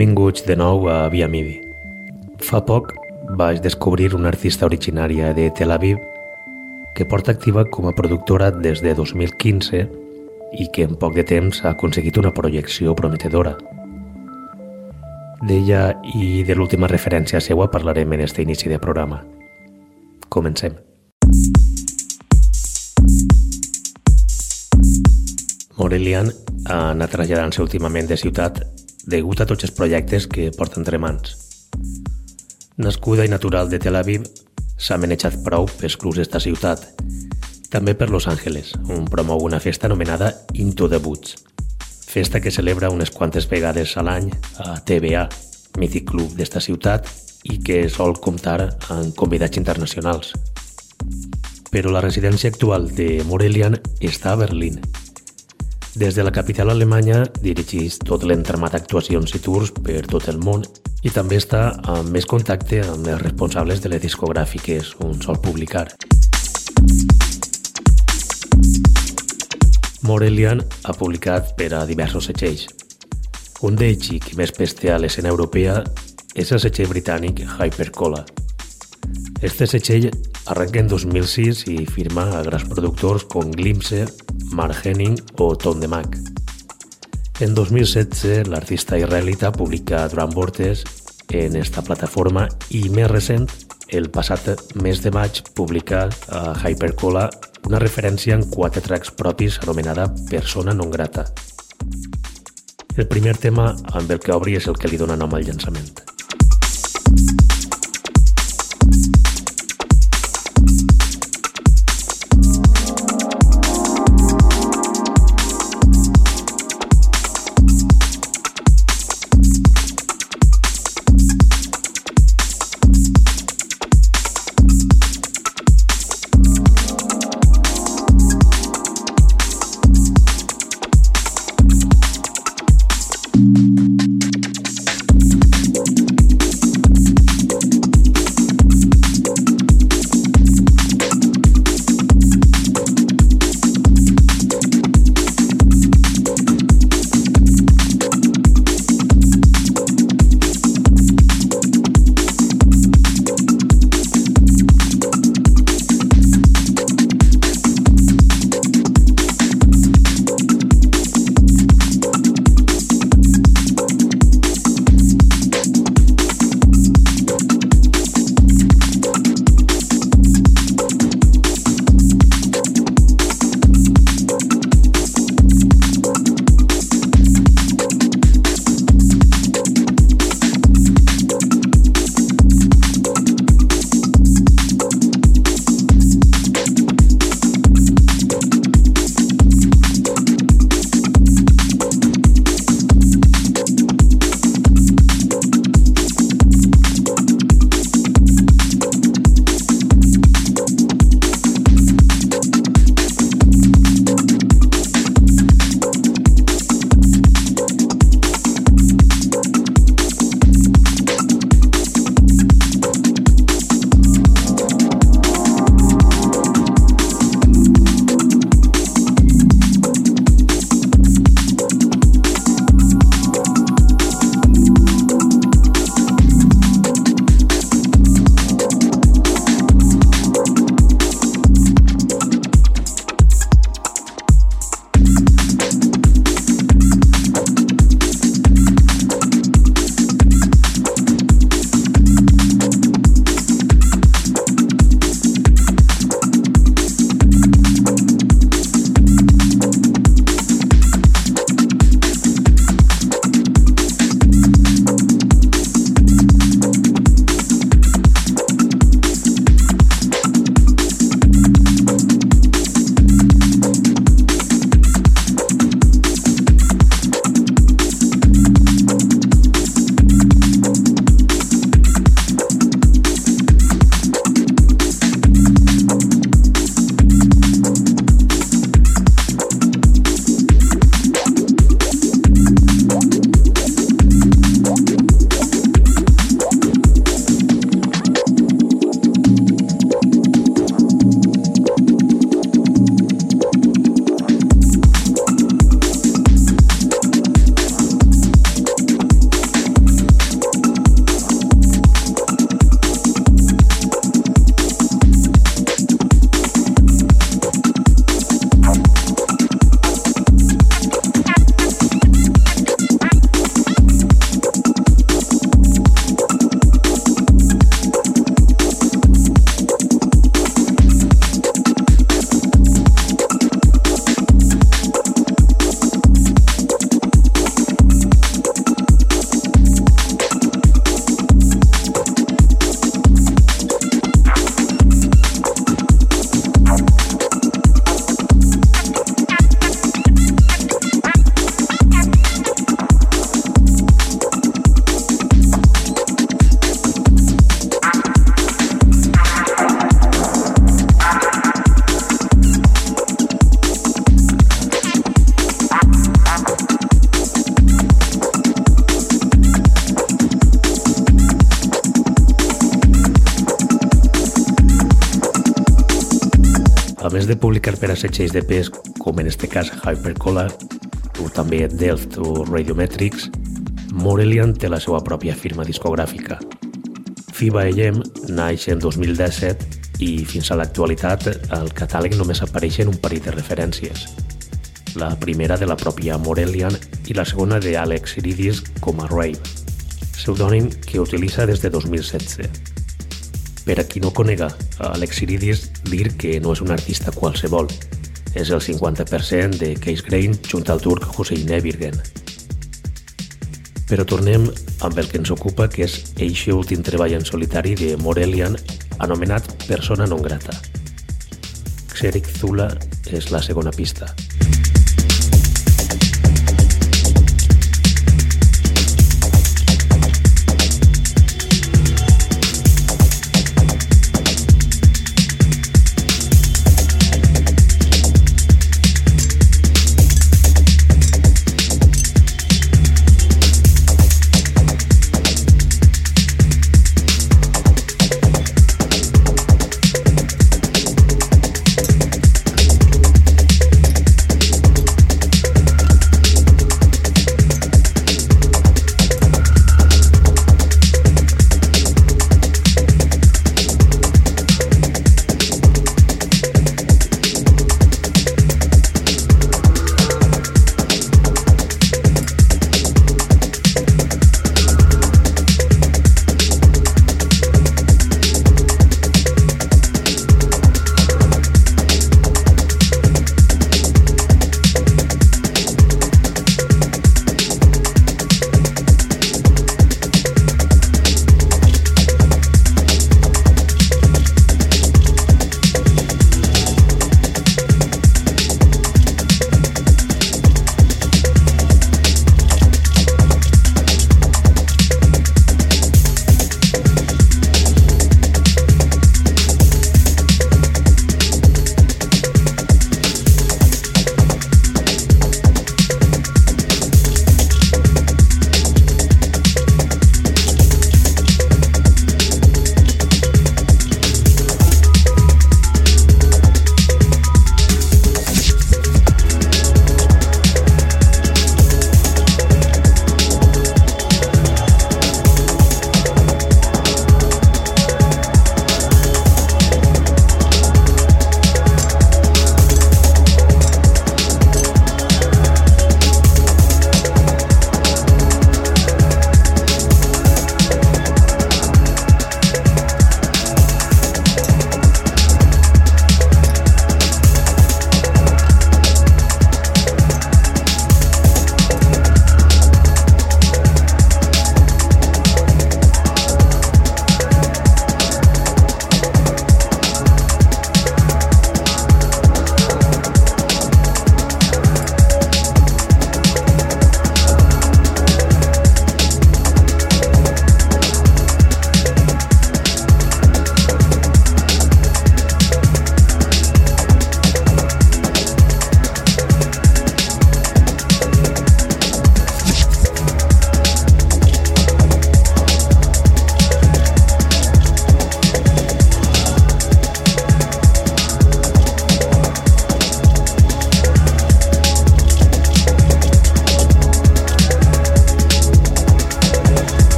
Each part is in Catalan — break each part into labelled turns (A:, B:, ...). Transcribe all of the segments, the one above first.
A: Benvinguts de nou a Via Midi. Fa poc vaig descobrir una artista originària de Tel Aviv que porta activa com a productora des de 2015 i que en poc de temps ha aconseguit una projecció prometedora. D'ella i de l'última referència seua parlarem en este inici de programa. Comencem. Morelian ha anat traslladant-se últimament de ciutat degut a tots els projectes que porta entre mans. Nascuda i natural de Tel Aviv, s'ha manejat prou pels clubs d'esta ciutat, també per Los Angeles, on promou una festa anomenada Into the Woods, festa que celebra unes quantes vegades a l'any a TBA, mític club d'esta ciutat, i que sol comptar amb convidats internacionals. Però la residència actual de Morelian està a Berlín, des de la capital alemanya dirigeix tot l'entramat d'actuacions i tours per tot el món i també està amb més contacte amb els responsables de les discogràfiques on sol publicar. Morelian ha publicat per a diversos setxells. Un d'ells i que més peste a l'escena europea és el setxell britànic Hypercola. Este setxell arrenca en 2006 i firma a grans productors com Glimpse, Mark Henning o Tom DeMac. En 2016, l'artista israelita publica Drum Vortex en esta plataforma i més recent, el passat mes de maig, publica a Hypercola una referència en quatre tracks propis anomenada Persona non grata. El primer tema amb el que obri és el que li dona nom al llançament. Setxells de pes, com en este cas Hypercolor, o també Delft o Radiometrics, Morelian té la seva pròpia firma discogràfica. FIBA EM naix en 2017 i fins a l'actualitat el catàleg només apareixen un parell de referències. La primera de la pròpia Morelian i la segona de Alex Iridis com a Rave, pseudònim que utilitza des de 2016. Per a qui no conega Alex Iridis, dir que no és un artista qualsevol. És el 50% de Case Grain junt al turc Hussein Nevirgen. Però tornem amb el que ens ocupa, que és eixe últim treball en solitari de Morelian, anomenat Persona non grata. Xeric Zula és la segona pista.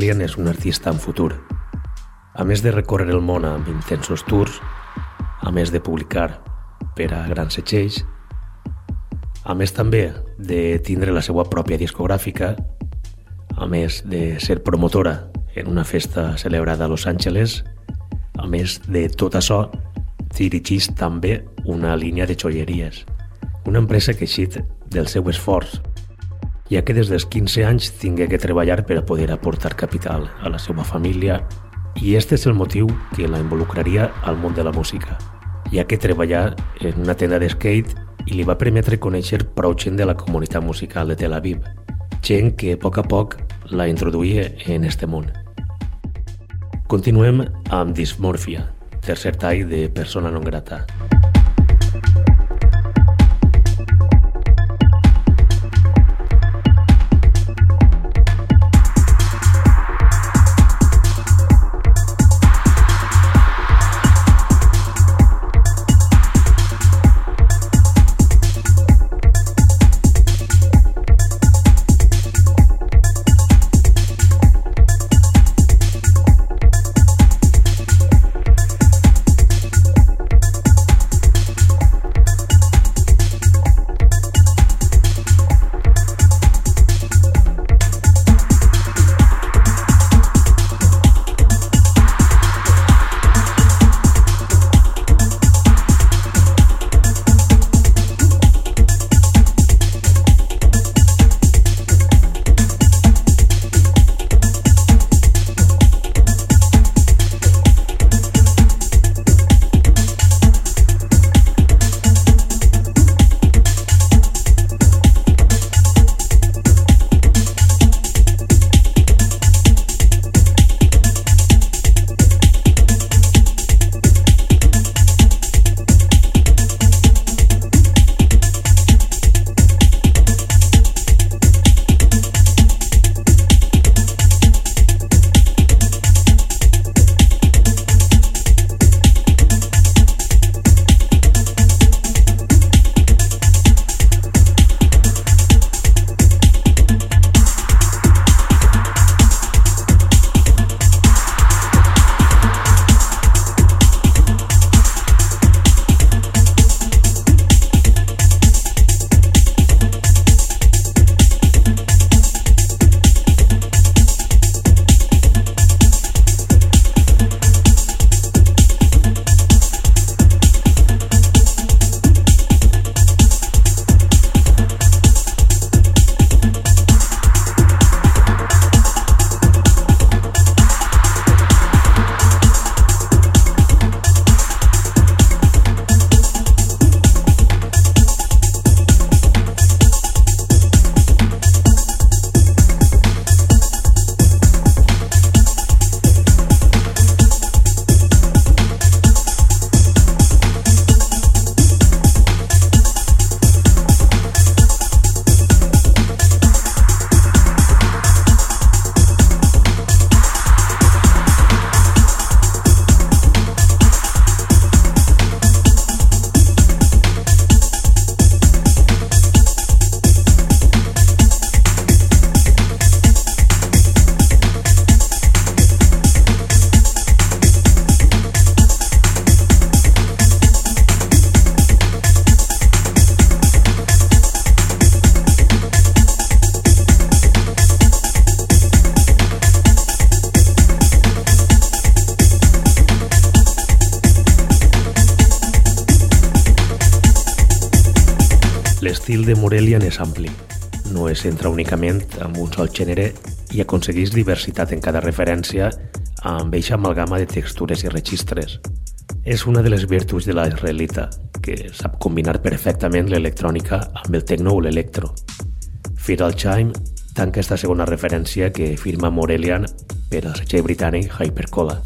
A: Morelian és un artista en futur. A més de recórrer el món amb intensos tours, a més de publicar per a grans setxells, a més també de tindre la seva pròpia discogràfica, a més de ser promotora en una festa celebrada a Los Angeles, a més de tot això, dirigeix també una línia de joieries, una empresa que eixit del seu esforç, ja que des dels 15 anys tingué que treballar per a poder aportar capital a la seva família i este és el motiu que la involucraria al món de la música, ja que treballar en una tenda de skate i li va permetre conèixer prou gent de la comunitat musical de Tel Aviv, gent que a poc a poc la introduïa en este món. Continuem amb Dismorfia, tercer tall de Persona non grata. L'estil de Morelian és ampli. No es centra únicament en un sol gènere i aconsegueix diversitat en cada referència amb eixa amalgama de textures i registres. És una de les virtuts de la israelita, que sap combinar perfectament l'electrònica amb el techno o l'electro. Firal Chime tanca esta segona referència que firma Morelian per al setxell britànic Hypercola.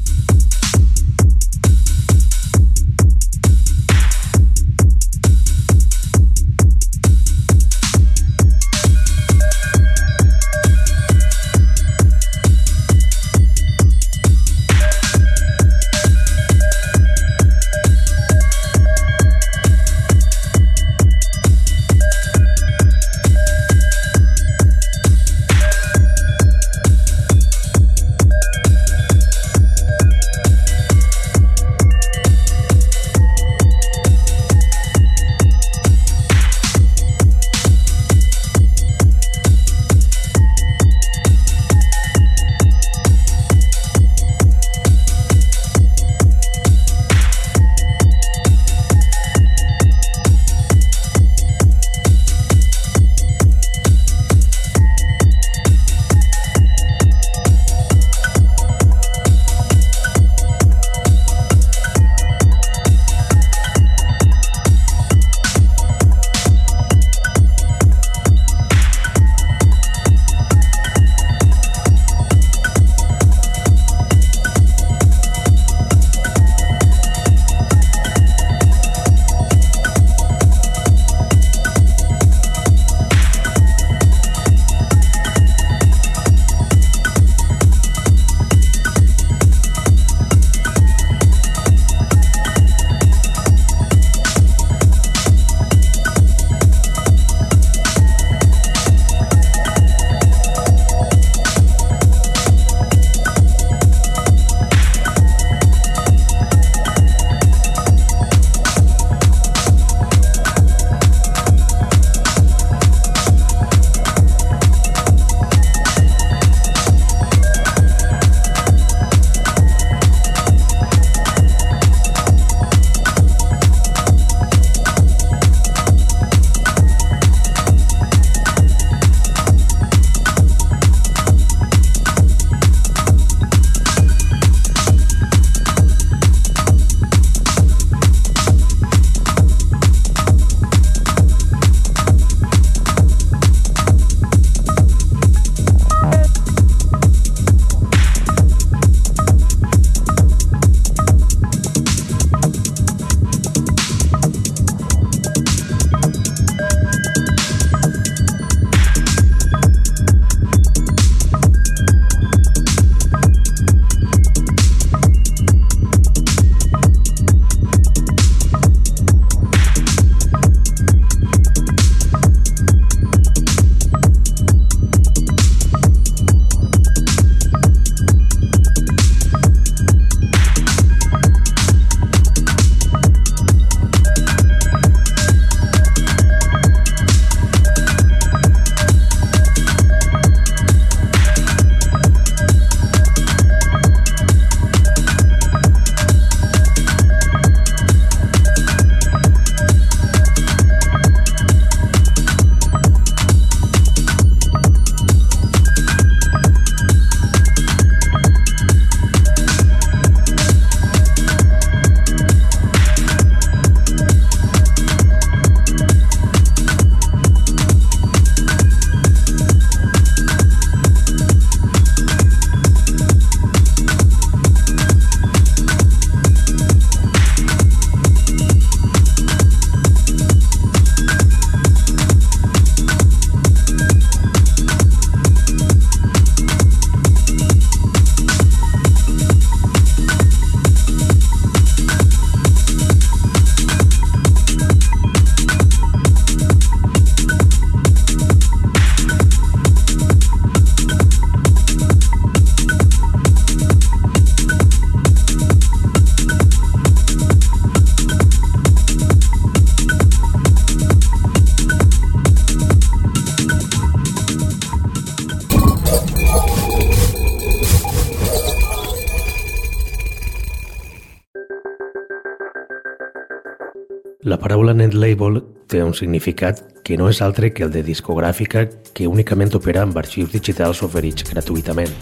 A: Paraula net label té un significat que no és altre que el de discogràfica que únicament opera amb arxius digitals oferits gratuïtament.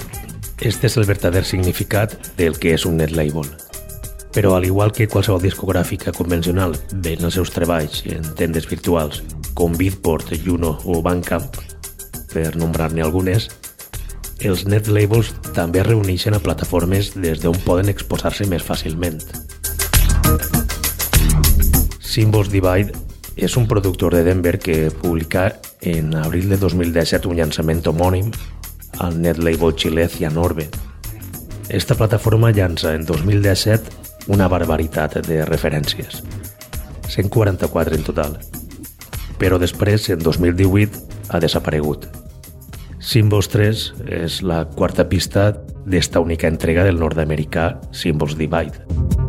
A: Este és el verdader significat del que és un net label. Però al igual que qualsevol discogràfica convencional ven els seus treballs en tendes virtuals com Beatport, Juno o Bandcamp, per nombrar-ne algunes, els net labels també reuneixen a plataformes des d'on poden exposar-se més fàcilment. Symbols Divide és un productor de Denver que publica en abril de 2017 un llançament homònim al net label xilè Cianorbe. Esta plataforma llança en 2017 una barbaritat de referències, 144 en total, però després, en 2018, ha desaparegut. Symbols 3 és la quarta pista d'esta única entrega del nord-americà Symbols Divide.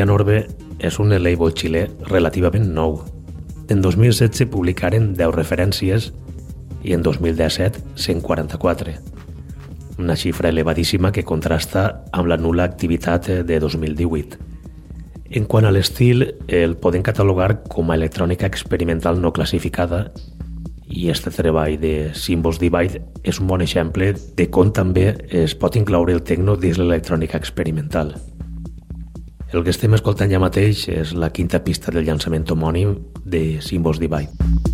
A: Cianorbe és un label xilè relativament nou. En 2016 publicaren 10 referències i en 2017 144. Una xifra elevadíssima que contrasta amb la nula activitat de 2018. En quant a l'estil, el podem catalogar com a electrònica experimental no classificada i este treball de Symbols Divide és un bon exemple de com també es pot incloure el techno dins l'electrònica experimental. El que estem escoltant ja mateix és la quinta pista del llançament homònim de Symbols Divide.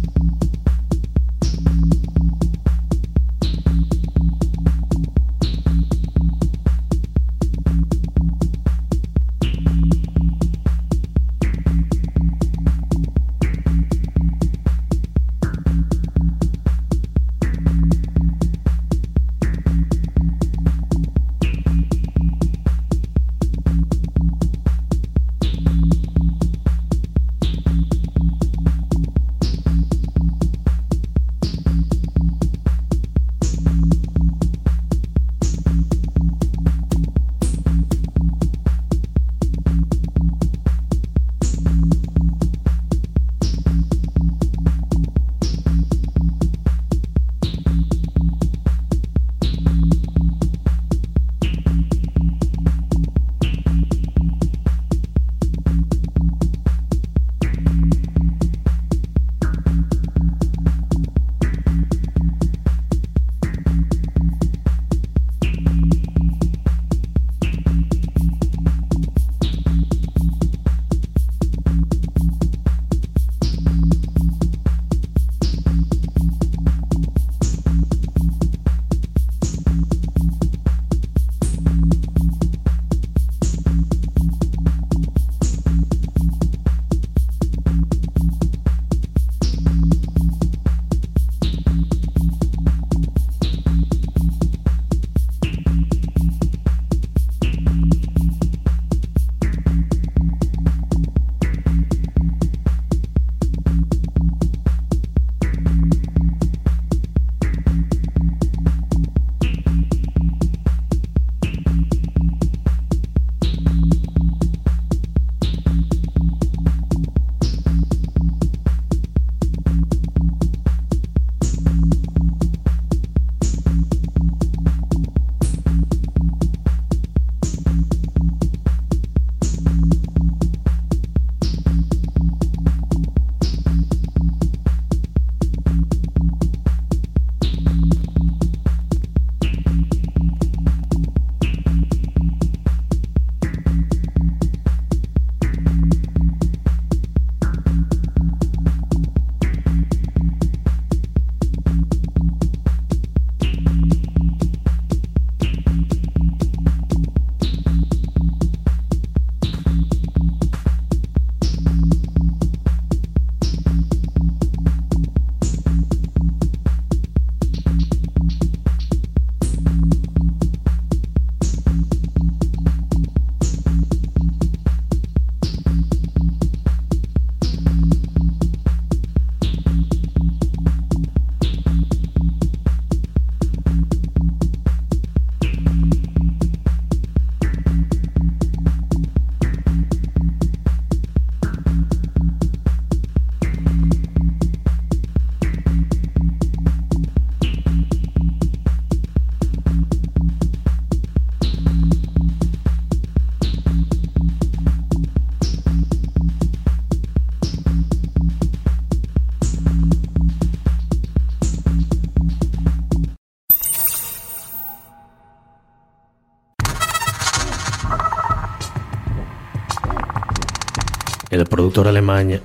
A: Productor alemany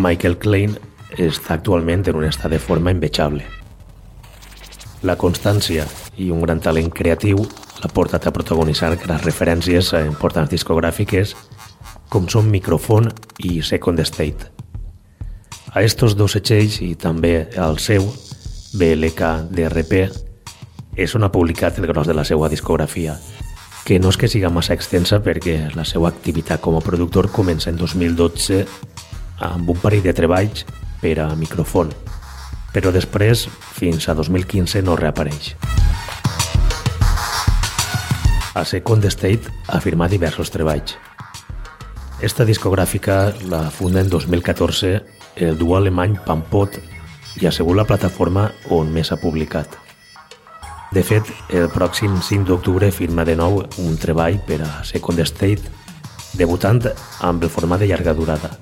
A: Michael Klein està actualment en un estat de forma invejable. La constància i un gran talent creatiu l'ha portat a protagonitzar grans referències a importants discogràfiques com són Microphone i Second State. A estos dos setxells i també al seu, BLK DRP, és on ha publicat el gros de la seva discografia, que no és que siga massa extensa perquè la seva activitat com a productor comença en 2012 amb un parell de treballs per a micròfon, però després, fins a 2015, no reapareix. A Second State ha firmat diversos treballs. Esta discogràfica la funda en 2014 el duo alemany Pampot i sigut la plataforma on més ha publicat. De fet, el pròxim 5 d'octubre firma de nou un treball per a Second State, debutant amb el format de llarga durada.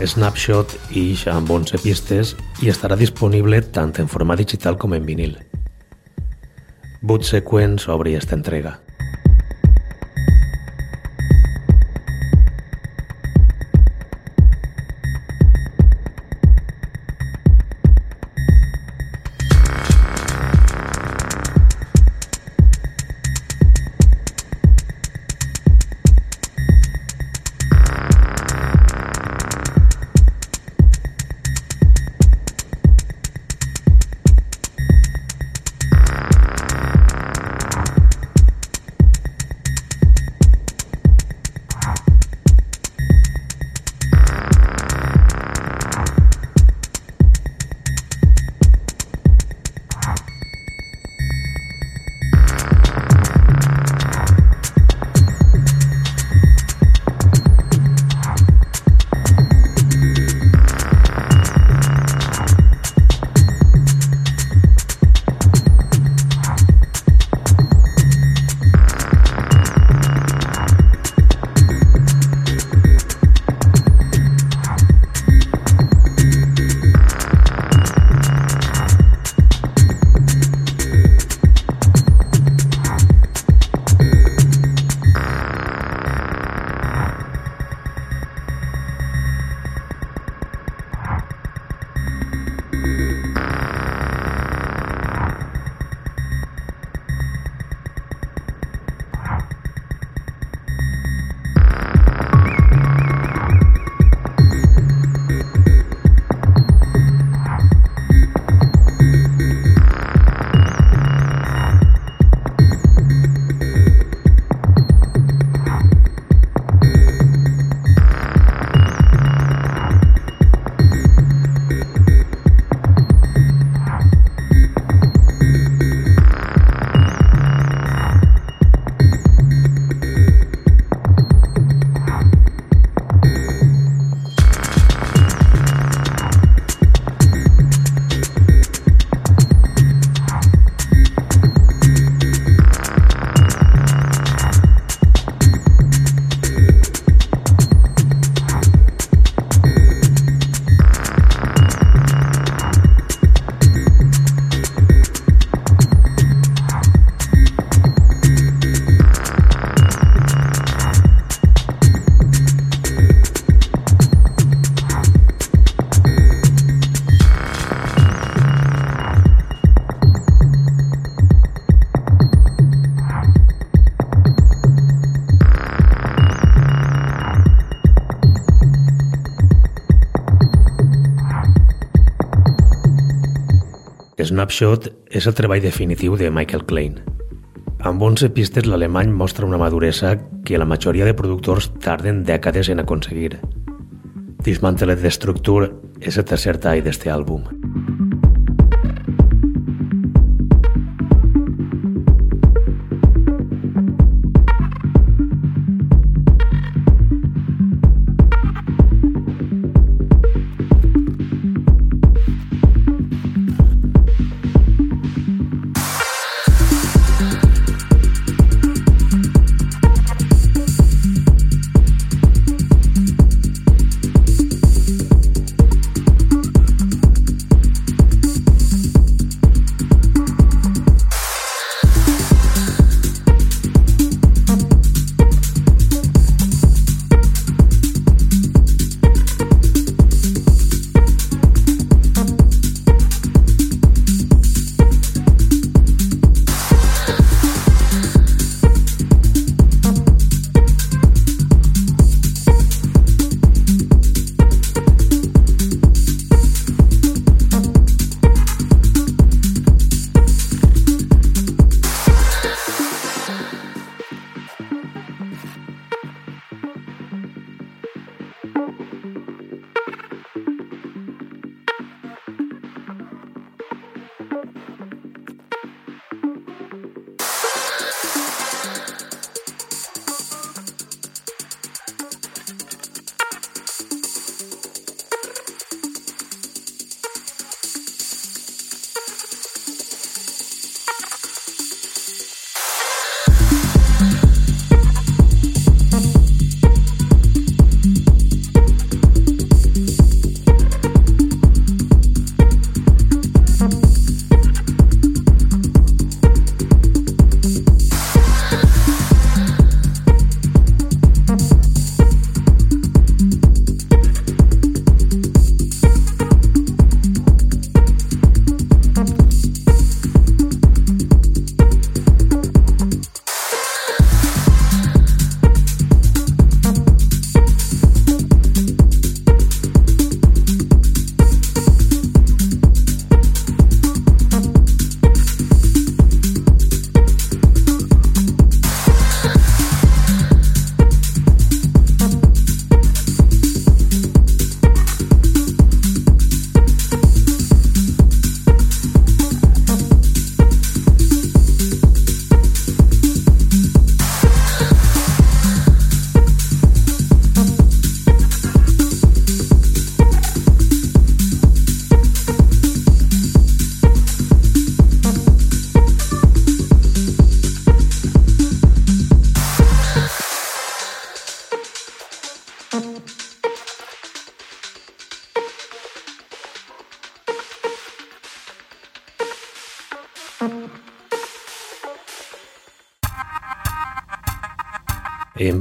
A: Snapshot ix amb 11 pistes i estarà disponible tant en format digital com en vinil. Boot Sequence obri esta entrega. Snapshot és el treball definitiu de Michael Klein. Amb 11 pistes, l'alemany mostra una maduresa que la majoria de productors tarden dècades en aconseguir. Dismantled Structure és el tercer tall d'este àlbum.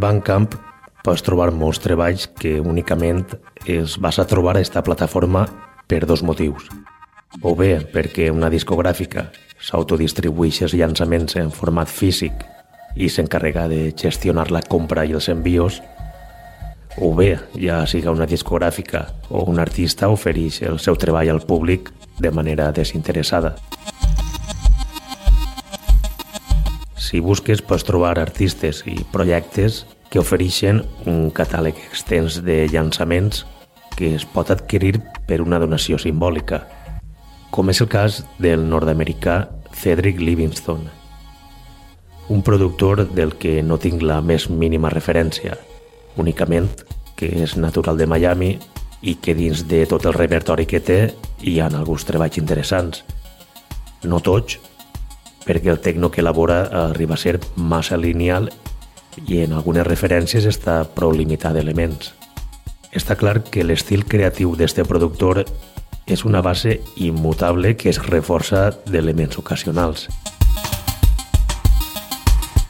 A: Bandcamp pots trobar molts treballs que únicament els vas a trobar a aquesta plataforma per dos motius. O bé perquè una discogràfica s'autodistribueix els llançaments en format físic i s'encarrega de gestionar la compra i els envios, o bé, ja siga una discogràfica o un artista ofereix el seu treball al públic de manera desinteressada. Si busques pots trobar artistes i projectes que ofereixen un catàleg extens de llançaments que es pot adquirir per una donació simbòlica, com és el cas del nord-americà Cedric Livingston, un productor del que no tinc la més mínima referència, únicament que és natural de Miami i que dins de tot el repertori que té hi ha alguns treballs interessants. No tots, perquè el tecno que elabora arriba a ser massa lineal i en algunes referències està prou limitat d'elements. Està clar que l'estil creatiu d'este productor és una base immutable que es reforça d'elements ocasionals.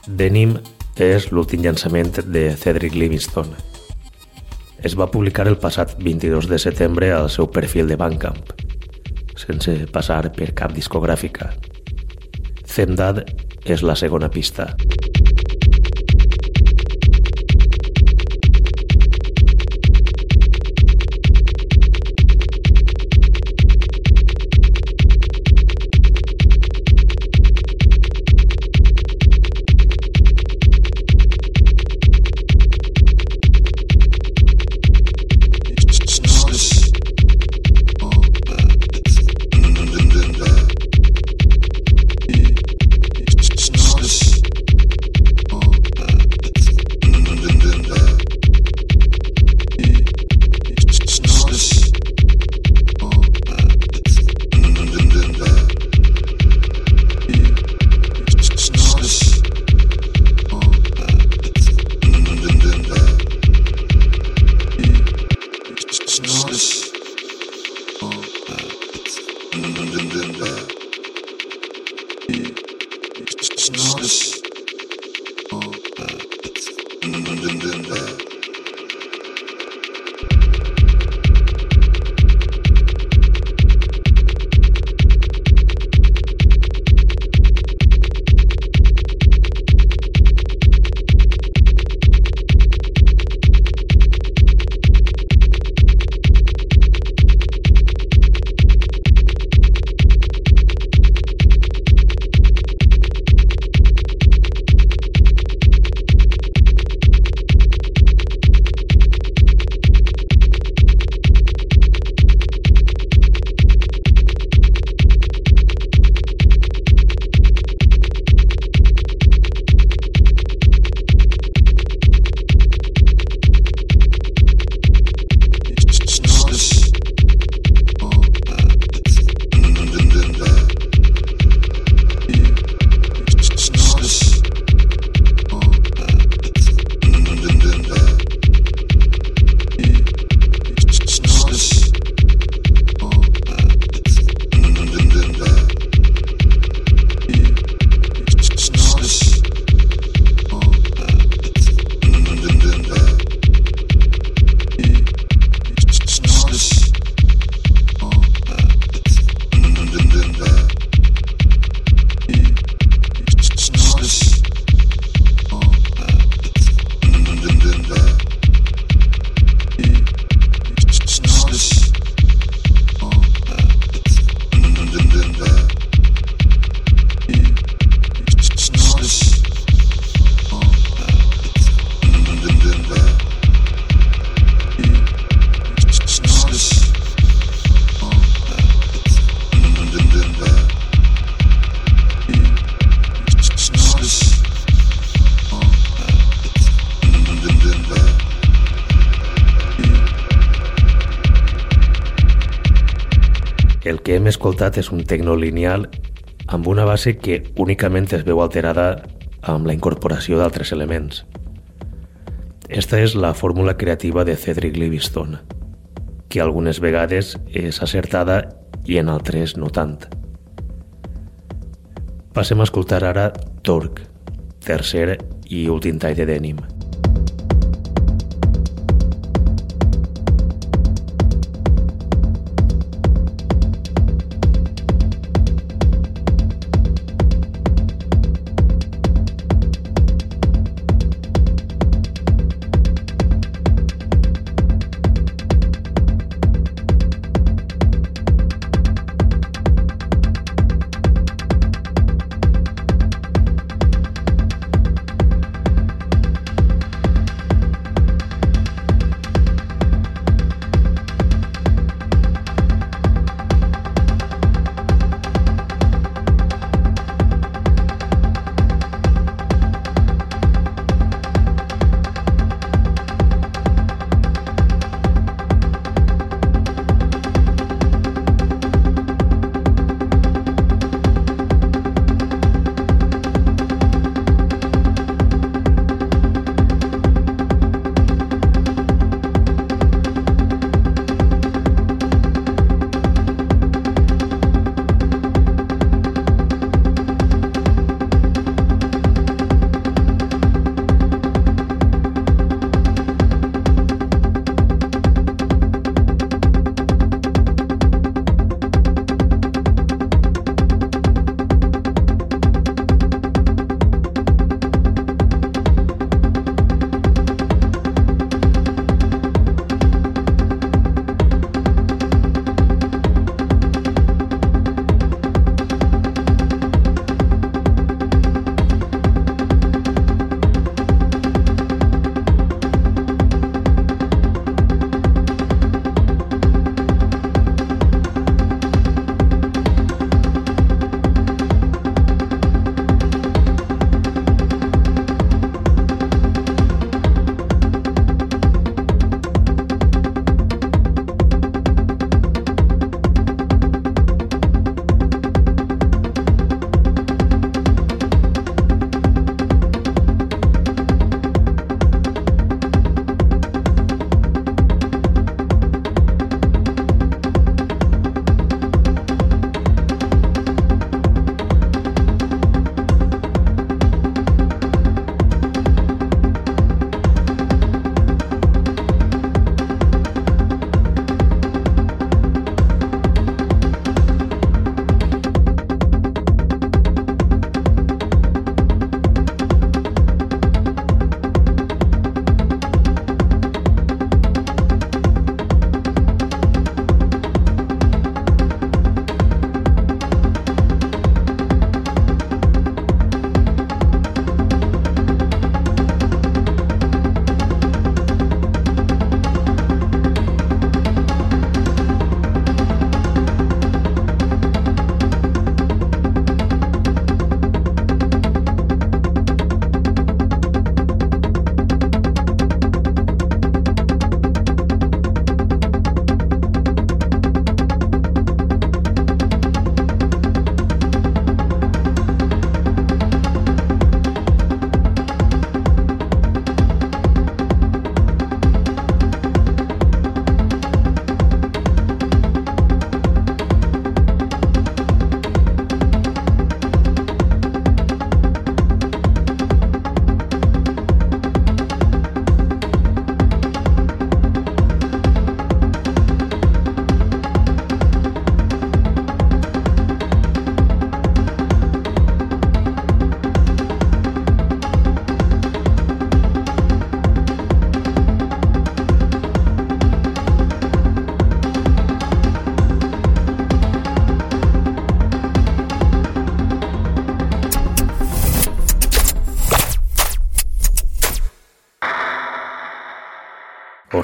A: Denim és l'últim llançament de Cedric Livingston. Es va publicar el passat 22 de setembre al seu perfil de Bandcamp, sense passar per cap discogràfica. Zemdad és la segona pista. Escoltat és un tecno lineal amb una base que únicament es veu alterada amb la incorporació d'altres elements. Esta és la fórmula creativa de Cedric Livingston, que algunes vegades és acertada i en altres no tant. Passem a escoltar ara Torque, tercer i últim tall de Denim.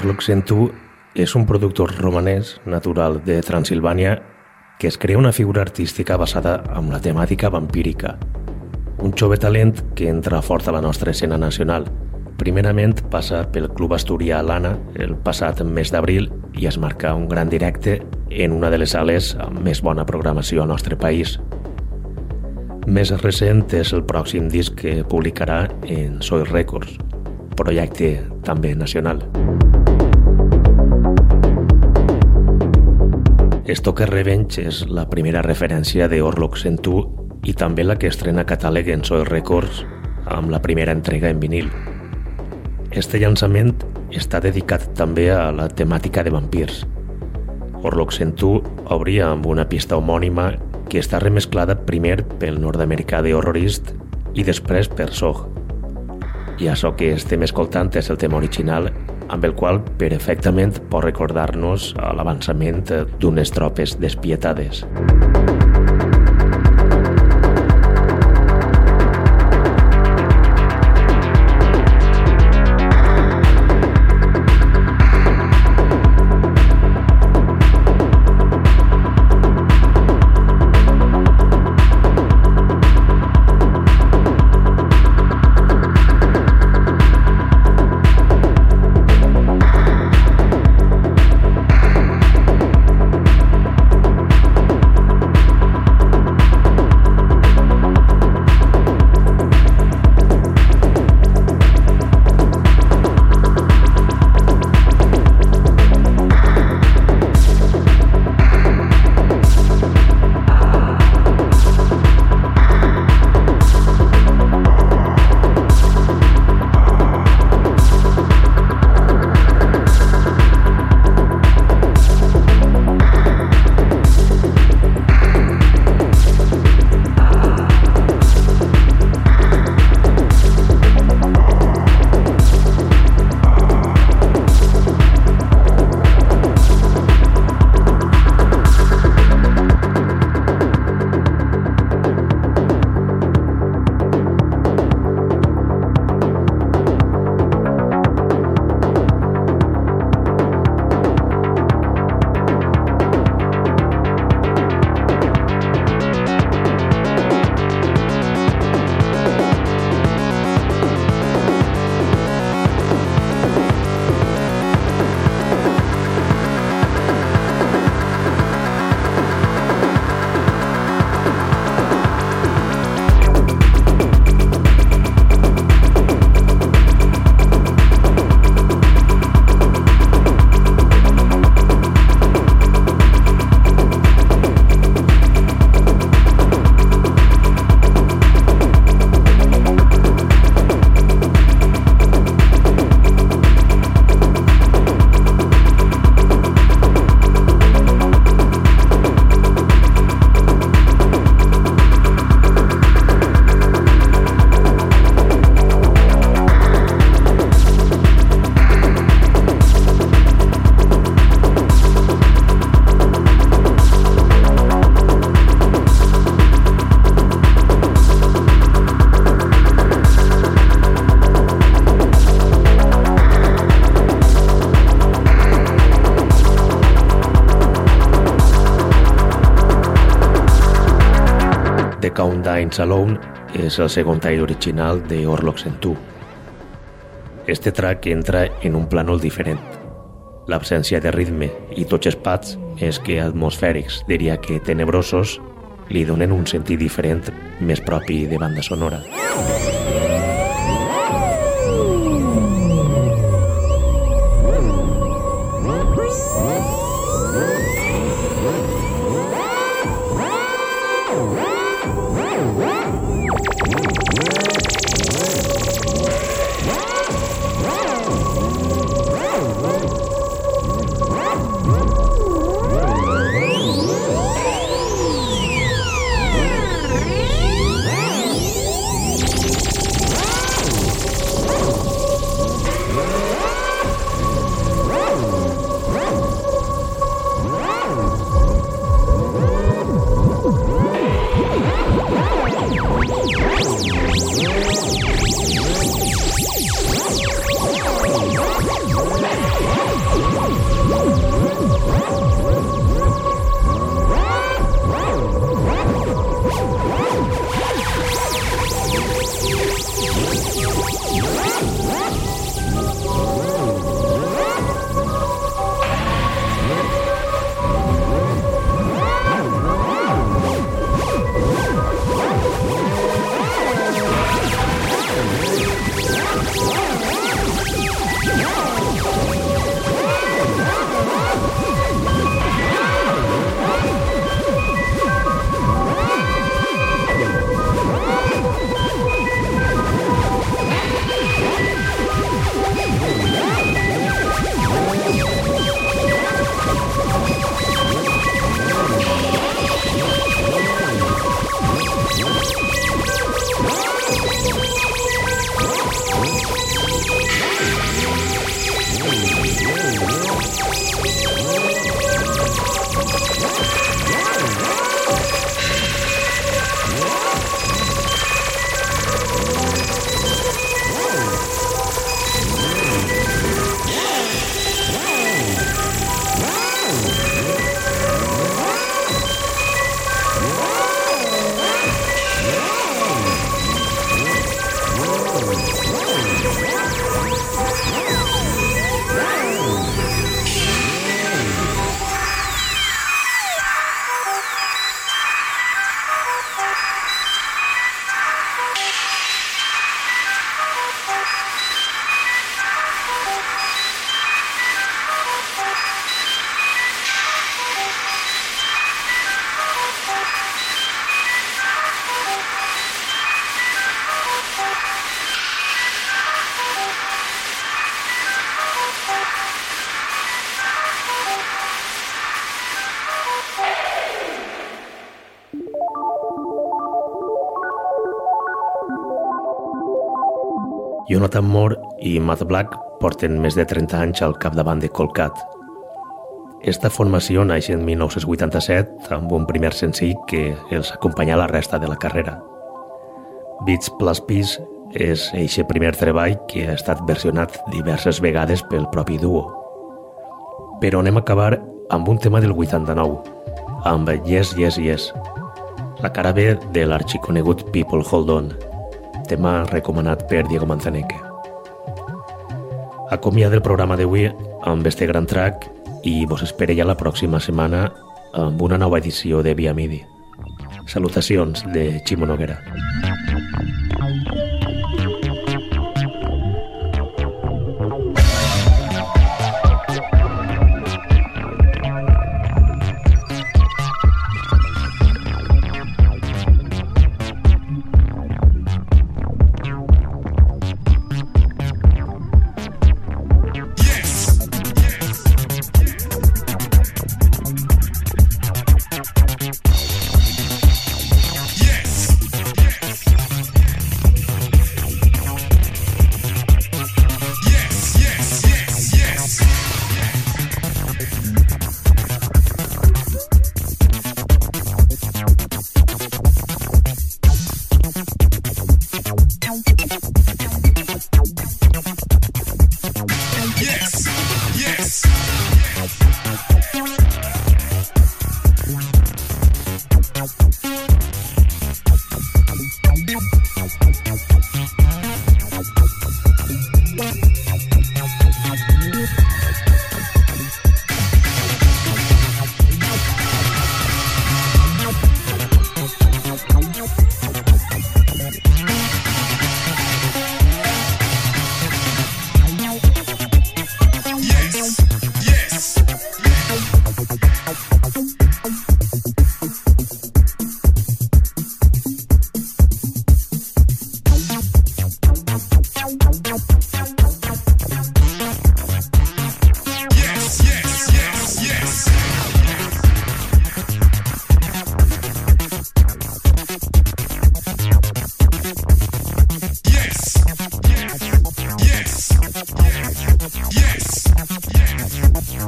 A: Orlok Sentu és un productor romanès natural de Transilvània que es crea una figura artística basada en la temàtica vampírica. Un jove talent que entra fort a la nostra escena nacional. Primerament passa pel Club Asturià Lana el passat mes d'abril i es marca un gran directe en una de les sales amb més bona programació al nostre país, més recent és el pròxim disc que publicarà en Soy Records, projecte també nacional. Stoker Revenge és la primera referència de Orlok Sentu i també la que estrena catàleg en Soy Records amb la primera entrega en vinil. Este llançament està dedicat també a la temàtica de vampirs. Orlok Sentu obria amb una pista homònima que està remesclada primer pel nord-americà de Horrorist i després per Sog. I això que estem escoltant és el tema original amb el qual perfectament pot recordar-nos l'avançament d'unes tropes despietades. Música és el segon tall original de Orlok Sentu. Este track entra en un plànol diferent. L'absència de ritme i tots els pads, més que atmosfèrics, diria que tenebrosos, li donen un sentit diferent més propi de banda sonora. Jonathan Moore i Matt Black porten més de 30 anys al capdavant de Colcat. Esta formació naix en 1987 amb un primer senzill que els acompanya la resta de la carrera. Beats plus Peace és eixe primer treball que ha estat versionat diverses vegades pel propi duo. Però anem a acabar amb un tema del 89, amb Yes, Yes, Yes, la cara B de l'arxiconegut People Hold On, tema recomanat per Diego Manzaneque. Acomiada el programa d'avui amb este gran track i vos espere ja la pròxima setmana amb una nova edició de Via Midi. Salutacions de Ximo Noguera.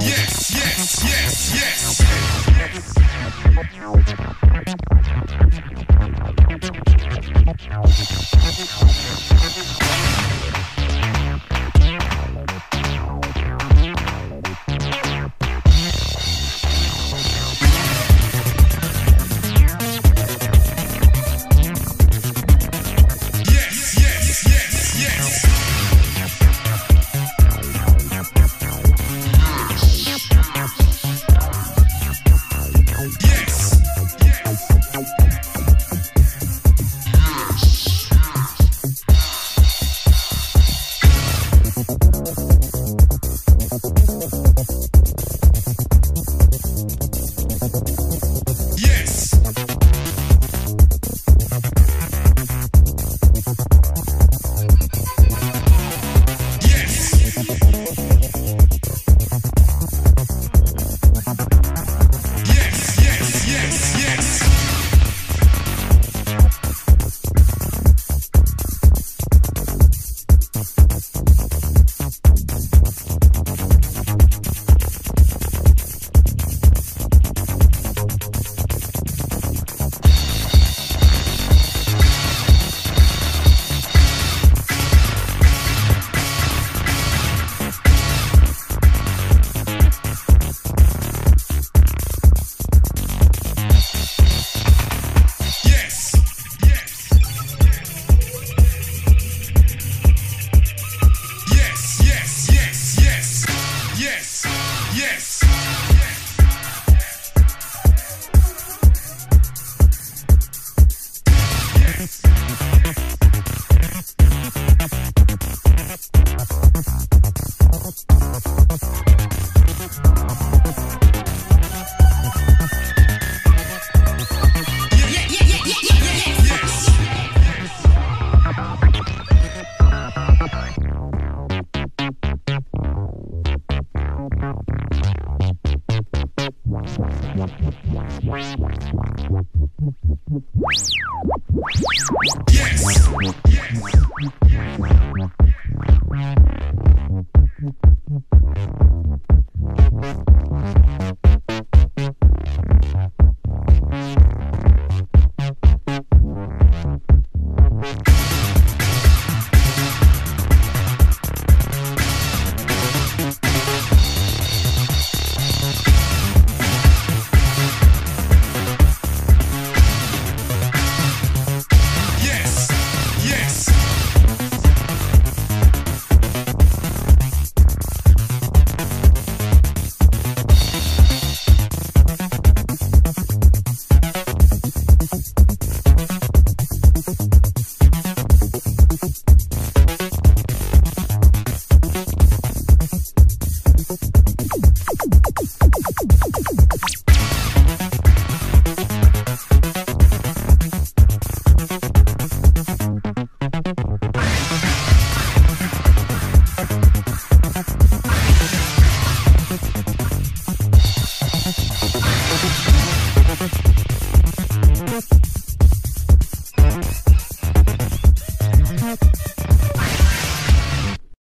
B: Yes, yes, yes, yes.